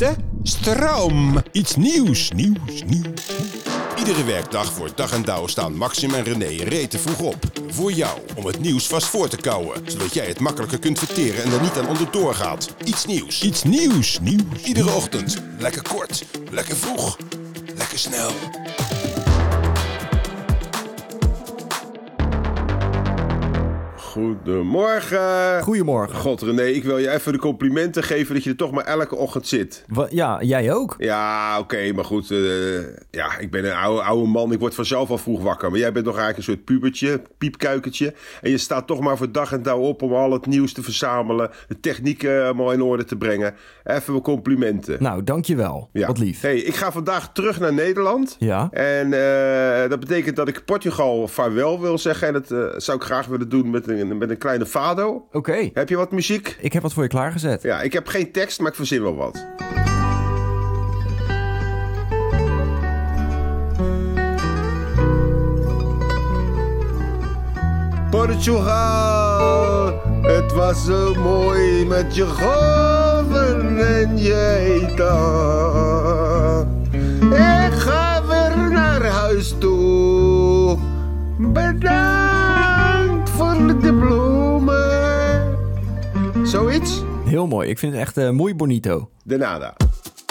De stroom. Iets nieuws, nieuws, nieuws. Iedere werkdag voor dag en dauw staan Maxim en René reten vroeg op. Voor jou, om het nieuws vast voor te kouwen. Zodat jij het makkelijker kunt verteren en er niet aan onderdoor gaat. Iets nieuws. Iets nieuws, nieuws. Iedere ochtend. Lekker kort, lekker vroeg, lekker snel. Goedemorgen. Goedemorgen. God René, ik wil je even de complimenten geven dat je er toch maar elke ochtend zit. Wa- ja, jij ook. Ja, oké, maar goed. eh, ja, ik ben een oude, oude man. Ik word vanzelf al vroeg wakker. Maar jij bent toch eigenlijk een soort pubertje, piepkuikentje. En je staat toch maar voor dag en dauw op om al het nieuws te verzamelen. De techniek eh, allemaal in orde te brengen. Even mijn complimenten. Nou, dankjewel. Ja. Wat lief. Hey, ik ga vandaag terug naar Nederland. Ja. En eh, dat betekent dat ik Portugal vaarwel wil zeggen. En dat zou ik graag willen doen met een, met een kleine fado. Oké. Heb je wat muziek? Ik heb wat voor je klaargezet. Ja, ik heb geen tekst, maar ik verzin wel wat. Portugal, het was zo mooi met je golven en je eten. Ik ga weer naar huis toe. Bedankt voor de bloemen. Zoiets? Heel mooi. Ik vind het echt eh mooi bonito. De nada.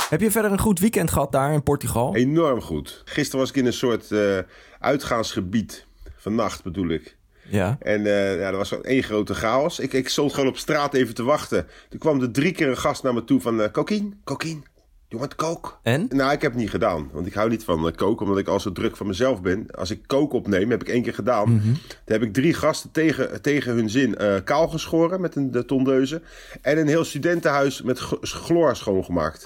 Heb je verder een goed weekend gehad daar in Portugal? Enorm goed. Gisteren was ik in een soort eh, uitgaansgebied. Vannacht bedoel ik. Ja. En eh, ja, er was één grote chaos. Ik, ik stond gewoon op straat even te wachten. Toen kwam er drie keer een gast naar me toe van... cocaïne, cocaïne, you want coke? En? Nou, ik heb het niet gedaan. Want ik hou niet van uh, koken, omdat ik al zo druk van mezelf ben. Als ik kook opneem, heb ik één keer gedaan. Dan heb ik drie gasten tegen, tegen hun zin eh, kaal geschoren met een de tondeuze. En een heel studentenhuis met chloor schoongemaakt.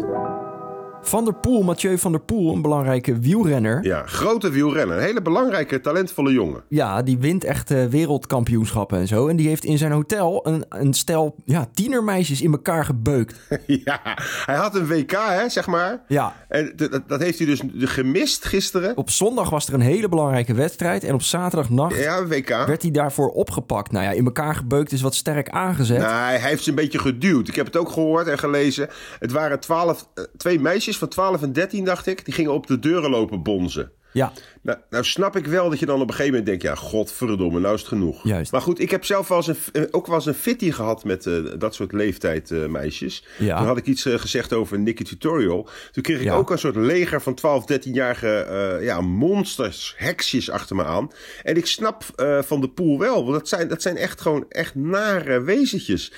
Van der Poel, Mathieu van der Poel, een belangrijke wielrenner. Ja, grote wielrenner. Een hele belangrijke, talentvolle jongen. Ja, die wint echt eh, wereldkampioenschappen en zo. En die heeft in zijn hotel een, een stel ja, tienermeisjes in elkaar gebeukt. ja, hij had een WK, hè, zeg maar. Ja. En dat, dat heeft hij dus gemist gisteren. Op zondag was er een hele belangrijke wedstrijd. En op zaterdagnacht Ja, WK. werd hij daarvoor opgepakt. Nou ja, in elkaar gebeukt is wat sterk aangezet. Nee, hij heeft ze een beetje geduwd. Ik heb het ook gehoord en gelezen. Het waren twaalf, eh, twee meisjes van 12 en 13, dacht ik. Die gingen op de deuren lopen bonzen. Ja, Nou, nou snap ik wel dat je dan op een gegeven moment denkt... ja, godverdomme, nou is het genoeg. Juist. Maar goed, ik heb zelf wel eens een, eh, ook wel eens een fitty gehad met eh, dat soort leeftijd eh, meisjes. Ja. Toen had ik iets gezegd over Nicky Tutorial. Toen kreeg ik Ja. ook een soort leger van 12, 13-jarige eh, ja, monsters, heksjes achter me aan. En ik snap Van de Poel wel, want dat zijn, dat zijn echt gewoon echt nare wezentjes.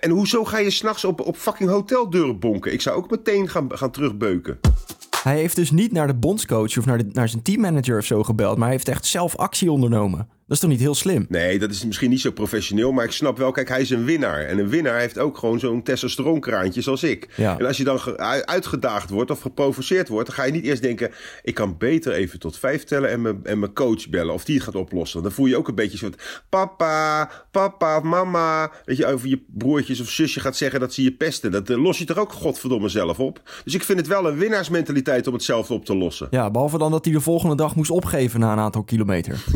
En hoezo ga je s'nachts op, op fucking hoteldeuren bonken? Ik zou ook meteen gaan, gaan terugbeuken. Hij heeft dus niet naar de bondscoach of naar, de, naar zijn teammanager of zo gebeld, maar hij heeft echt zelf actie ondernomen. Dat is toch niet heel slim? Nee, dat is misschien niet zo professioneel, maar ik snap wel, kijk, hij is een winnaar. En een winnaar heeft ook gewoon zo'n testosteronkraantje zoals ik. Ja. En als je dan uitgedaagd wordt of geprovoceerd wordt, dan ga je niet eerst denken, ik kan beter even tot vijf tellen en mijn, en mijn coach bellen of die het gaat oplossen. Dan voel je ook een beetje soort, papa, papa, mama, weet je, over je broertjes of zusje gaat zeggen dat ze je pesten. Dat eh, los je toch ook godverdomme zelf op. Dus ik vind het wel een winnaarsmentaliteit om het zelf op te lossen. Ja, behalve dan dat hij de volgende dag moest opgeven na een aantal kilometer.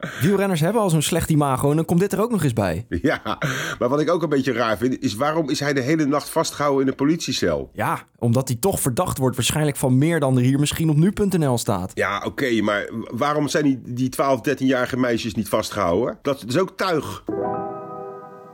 Wielrenners hebben al zo'n slecht imago en dan komt dit er ook nog eens bij. Ja, maar wat ik ook een beetje raar vind, is waarom is hij de hele nacht vastgehouden in een politiecel? Ja, omdat hij toch verdacht wordt waarschijnlijk van meer dan er hier misschien op nu.nl staat. Ja, oké, maar waarom zijn die, die 12, 13-jarige meisjes niet vastgehouden? Dat is ook tuig.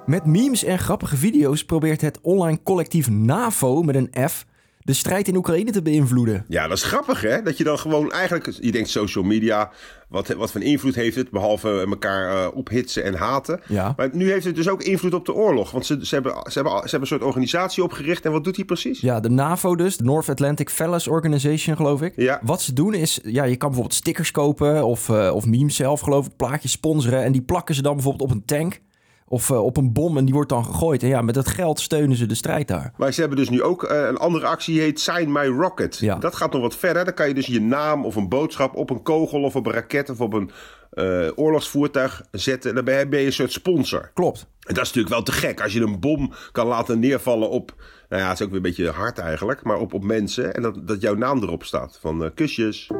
Met memes en grappige video's probeert het online collectief NAVO met een F de strijd in Oekraïne te beïnvloeden. Ja, dat is grappig, hè? Dat je dan gewoon eigenlijk... Je denkt social media, wat, wat voor invloed heeft het? Behalve elkaar eh, ophitsen en haten. Ja. Maar nu heeft het dus ook invloed op de oorlog. Want ze, ze, hebben, ze, hebben, ze hebben een soort organisatie opgericht. En wat doet die precies? Ja, de NAVO dus, de North Atlantic Fellows Organization geloof ik. Ja. Wat ze doen is, ja, je kan bijvoorbeeld stickers kopen of, eh, of memes zelf geloof ik, plaatjes sponsoren en die plakken ze dan bijvoorbeeld op een tank. Of eh, op een bom en die wordt dan gegooid. En ja, met dat geld steunen ze de strijd daar. Maar ze hebben dus nu ook eh, een andere actie, die heet Sign My Rocket. Ja. Dat gaat nog wat verder. Dan kan je dus je naam of een boodschap op een kogel of op een raket of op een eh, oorlogsvoertuig zetten. En dan ben je, een soort sponsor. Klopt. En dat is natuurlijk wel te gek. Als je een bom kan laten neervallen op... Nou ja, het is ook weer een beetje hard eigenlijk. Maar op, op mensen. En dat, dat jouw naam erop staat. Van kusjes.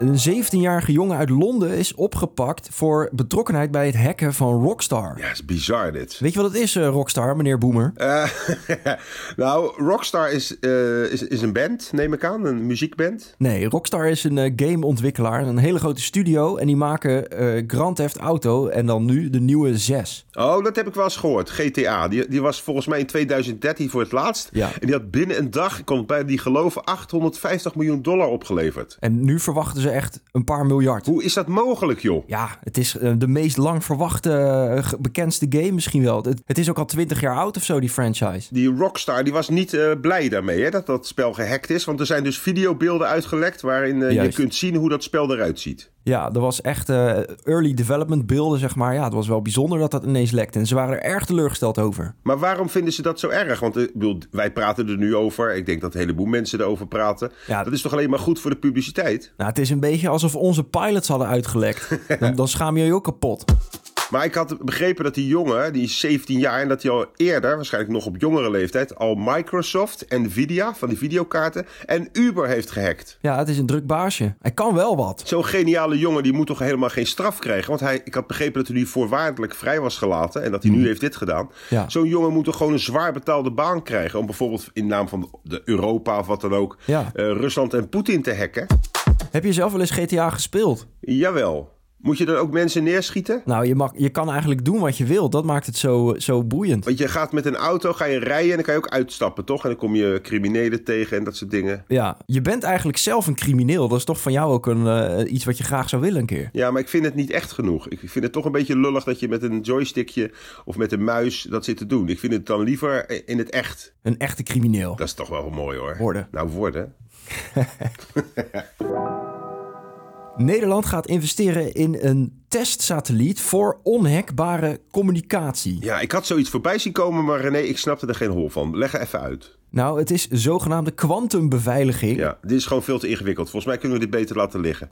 Een 17-jarige jongen uit Londen is opgepakt voor betrokkenheid bij het hacken van Rockstar. Ja, is bizar dit. Weet je wat het is, eh, Rockstar, meneer Boomer? Eh, nou, Rockstar is, eh, is, is een band, neem ik aan. Een muziekband. Nee, Rockstar is een gameontwikkelaar, een hele grote studio. En die maken Grand Theft Auto en dan nu de nieuwe 6. Oh, dat heb ik wel eens gehoord. GTA. Die, die was volgens mij in 2013 voor het laatst. Ja. En die had binnen een dag, ik kon bijna niet geloven, 850 miljoen dollar opgeleverd. En nu verwachten ze echt een paar miljard. Hoe is dat mogelijk, joh? Ja, het is eh, de meest lang verwachte, eh, bekendste game misschien wel. Het, het is ook al 20 jaar oud of zo, die franchise. Die Rockstar die was niet eh, blij daarmee hè, dat dat spel gehackt is. Want er zijn dus videobeelden uitgelekt waarin je kunt zien hoe dat spel eruit ziet. Ja, er was echt eh, early development beelden, zeg maar. Ja, het was wel bijzonder dat dat ineens lekte. En ze waren er erg teleurgesteld over. Maar waarom vinden ze dat zo erg? Want eh, ik bedoel, wij praten er nu over. Ik denk dat een heleboel mensen erover praten. Ja. Dat is toch alleen maar goed voor de publiciteit? Nou, het is een beetje alsof onze pilots hadden uitgelekt. dan, dan schaam je je ook kapot. Maar ik had begrepen dat die jongen, die is 17 jaar... en dat hij al eerder, waarschijnlijk nog op jongere leeftijd... al Microsoft, Nvidia, van die videokaarten... en Uber heeft gehackt. Ja, het is een druk baasje. Hij kan wel wat. Zo'n geniale jongen, die moet toch helemaal geen straf krijgen? Want hij, ik had begrepen dat hij nu voorwaardelijk vrij was gelaten... en dat hij nu heeft dit gedaan. Mhm. Ja. Zo'n jongen moet toch gewoon een zwaar betaalde baan krijgen... om bijvoorbeeld in naam van de Europa of wat dan ook... Ja. eh, Rusland en Poetin te hacken? Heb je zelf wel eens GTA gespeeld? Jawel. Moet je dan ook mensen neerschieten? Nou, je, mag, je kan eigenlijk doen wat je wilt. Dat maakt het zo, zo boeiend. Want je gaat met een auto, ga je rijden en dan kan je ook uitstappen, toch? En dan kom je criminelen tegen en dat soort dingen. Ja, je bent eigenlijk zelf een crimineel. Dat is toch van jou ook een, eh, iets wat je graag zou willen een keer. Ja, maar ik vind het niet echt genoeg. Ik vind het toch een beetje lullig dat je met een joystickje of met een muis dat zit te doen. Ik vind het dan liever in het echt. Een echte crimineel. Dat is toch wel mooi hoor. Worden. Nou, worden. Nederland gaat investeren in een testsatelliet voor onhackbare communicatie. Ja, ik had zoiets voorbij zien komen, maar René, ik snapte er geen hol van. Leg er even uit. Nou, het is zogenaamde kwantumbeveiliging. Ja, dit is gewoon veel te ingewikkeld. Volgens mij kunnen we dit beter laten liggen.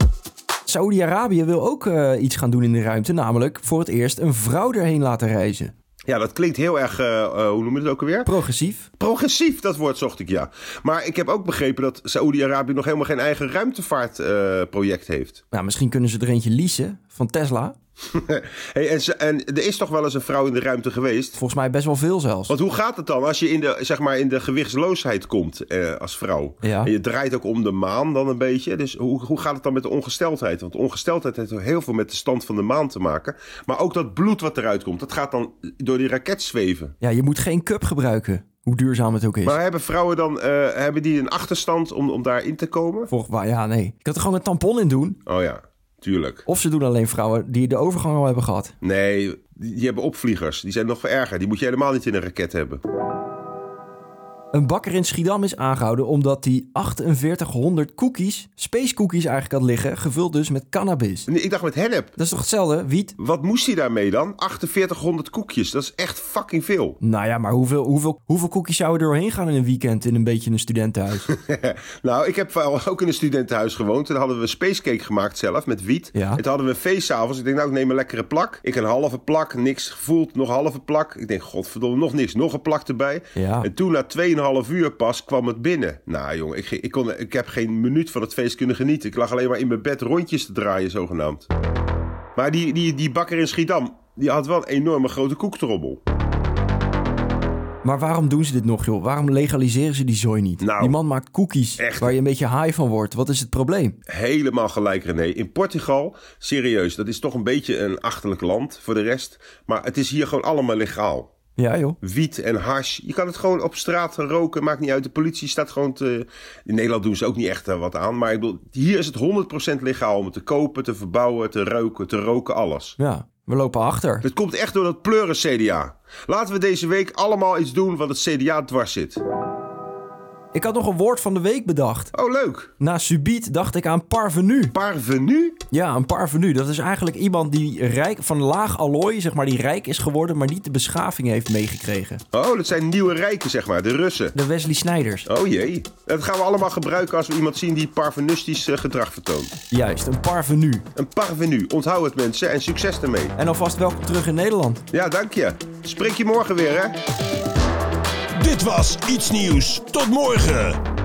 Saudi-Arabië wil ook eh, iets gaan doen in de ruimte, namelijk voor het eerst een vrouw erheen laten reizen. Ja, dat klinkt heel erg, eh, eh, hoe noemen we het ook alweer? Progressief. Progressief, dat woord zocht ik, ja. Maar ik heb ook begrepen dat Saoedi-Arabië nog helemaal geen eigen ruimtevaartproject heeft. Nou, misschien kunnen ze er eentje leasen van Tesla. hey, en, en er is toch wel eens een vrouw in de ruimte geweest? Volgens mij best wel veel zelfs. Want hoe gaat het dan als je in de, zeg maar, in de gewichtsloosheid komt eh, als vrouw? Ja. En je draait ook om de maan dan een beetje. Dus hoe, hoe gaat het dan met de ongesteldheid? Want ongesteldheid heeft heel veel met de stand van de maan te maken. Maar ook dat bloed wat eruit komt, dat gaat dan door die raket zweven. Ja, je moet geen cup gebruiken, hoe duurzaam het ook is. Maar hebben vrouwen dan eh, hebben die een achterstand om, om daarin te komen? Volgens mij, ja, nee. Ik had er gewoon een tampon in doen. Oh ja, tuurlijk. Of ze doen alleen vrouwen die de overgang al hebben gehad. Nee, die, hebben opvliegers. Die zijn nog veel erger. Die moet je helemaal niet in een raket hebben. Een bakker in Schiedam is aangehouden omdat hij 4800 cookies, space cookies eigenlijk had liggen, gevuld dus met cannabis. Nee, ik dacht met hennep. Dat is toch hetzelfde, wiet? Wat moest hij daarmee dan? 4800 koekjes. Dat is echt fucking veel. Nou ja, maar hoeveel, hoeveel, hoeveel cookies zouden er doorheen gaan in een weekend in een beetje een studentenhuis? nou, ik heb wel ook in een studentenhuis gewoond. Toen hadden we spacecake gemaakt zelf met wiet. Ja. En toen hadden we een feestavonds. Ik denk, nou, ik neem een lekkere plak. Ik een halve plak, niks gevoeld, nog halve plak. Ik denk, godverdomme, nog niks. Nog een plak erbij. Ja. En toen, na 2,5 uur pas, kwam het binnen. Nou, jongen, ik, ik, kon, ik heb geen minuut van het feest kunnen genieten. Ik lag alleen maar in mijn bed rondjes te draaien, zogenaamd. Maar die, die, die bakker in Schiedam, die had wel een enorme grote koektrommel. Maar waarom doen ze dit nog, joh? Waarom legaliseren ze die zooi niet? Nou, die man maakt cookies echt. waar je een beetje high van wordt. Wat is het probleem? Helemaal gelijk, René. In Portugal, serieus, dat is toch een beetje een achterlijk land voor de rest. Maar het is hier gewoon allemaal legaal. Ja, joh. Wiet en hash. Je kan het gewoon op straat roken, maakt niet uit. De politie staat gewoon te... In Nederland doen ze ook niet echt eh, wat aan. Maar ik bedoel, hier is het 100% legaal om het te kopen, te verbouwen, te ruiken, te roken, alles. Ja, we lopen achter. Het komt echt door dat pleuren CDA. Laten we deze week allemaal iets doen wat het CDA dwars zit. Ik had nog een woord van de week bedacht. Oh, leuk. Na subiet dacht ik aan parvenu. Parvenu? Ja, een parvenu. Dat is eigenlijk iemand die rijk, van laag allooi, zeg maar, die rijk is geworden, maar niet de beschaving heeft meegekregen. Oh, dat zijn nieuwe rijken, zeg maar. De Russen. De Wesley Snijders. Oh jee. Dat gaan we allemaal gebruiken als we iemand zien die parvenustisch eh, gedrag vertoont. Juist, een parvenu. Een parvenu. Onthoud het mensen en succes ermee. En alvast welkom terug in Nederland. Ja, dank je. Spreek je morgen weer, hè? Dit was Iets Nieuws. Tot morgen.